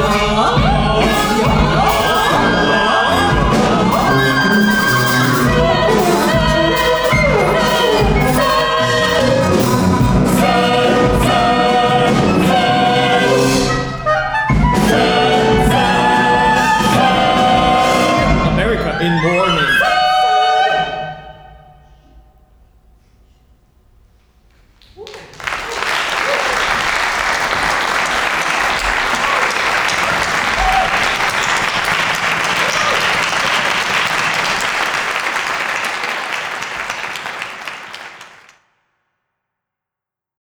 안녕.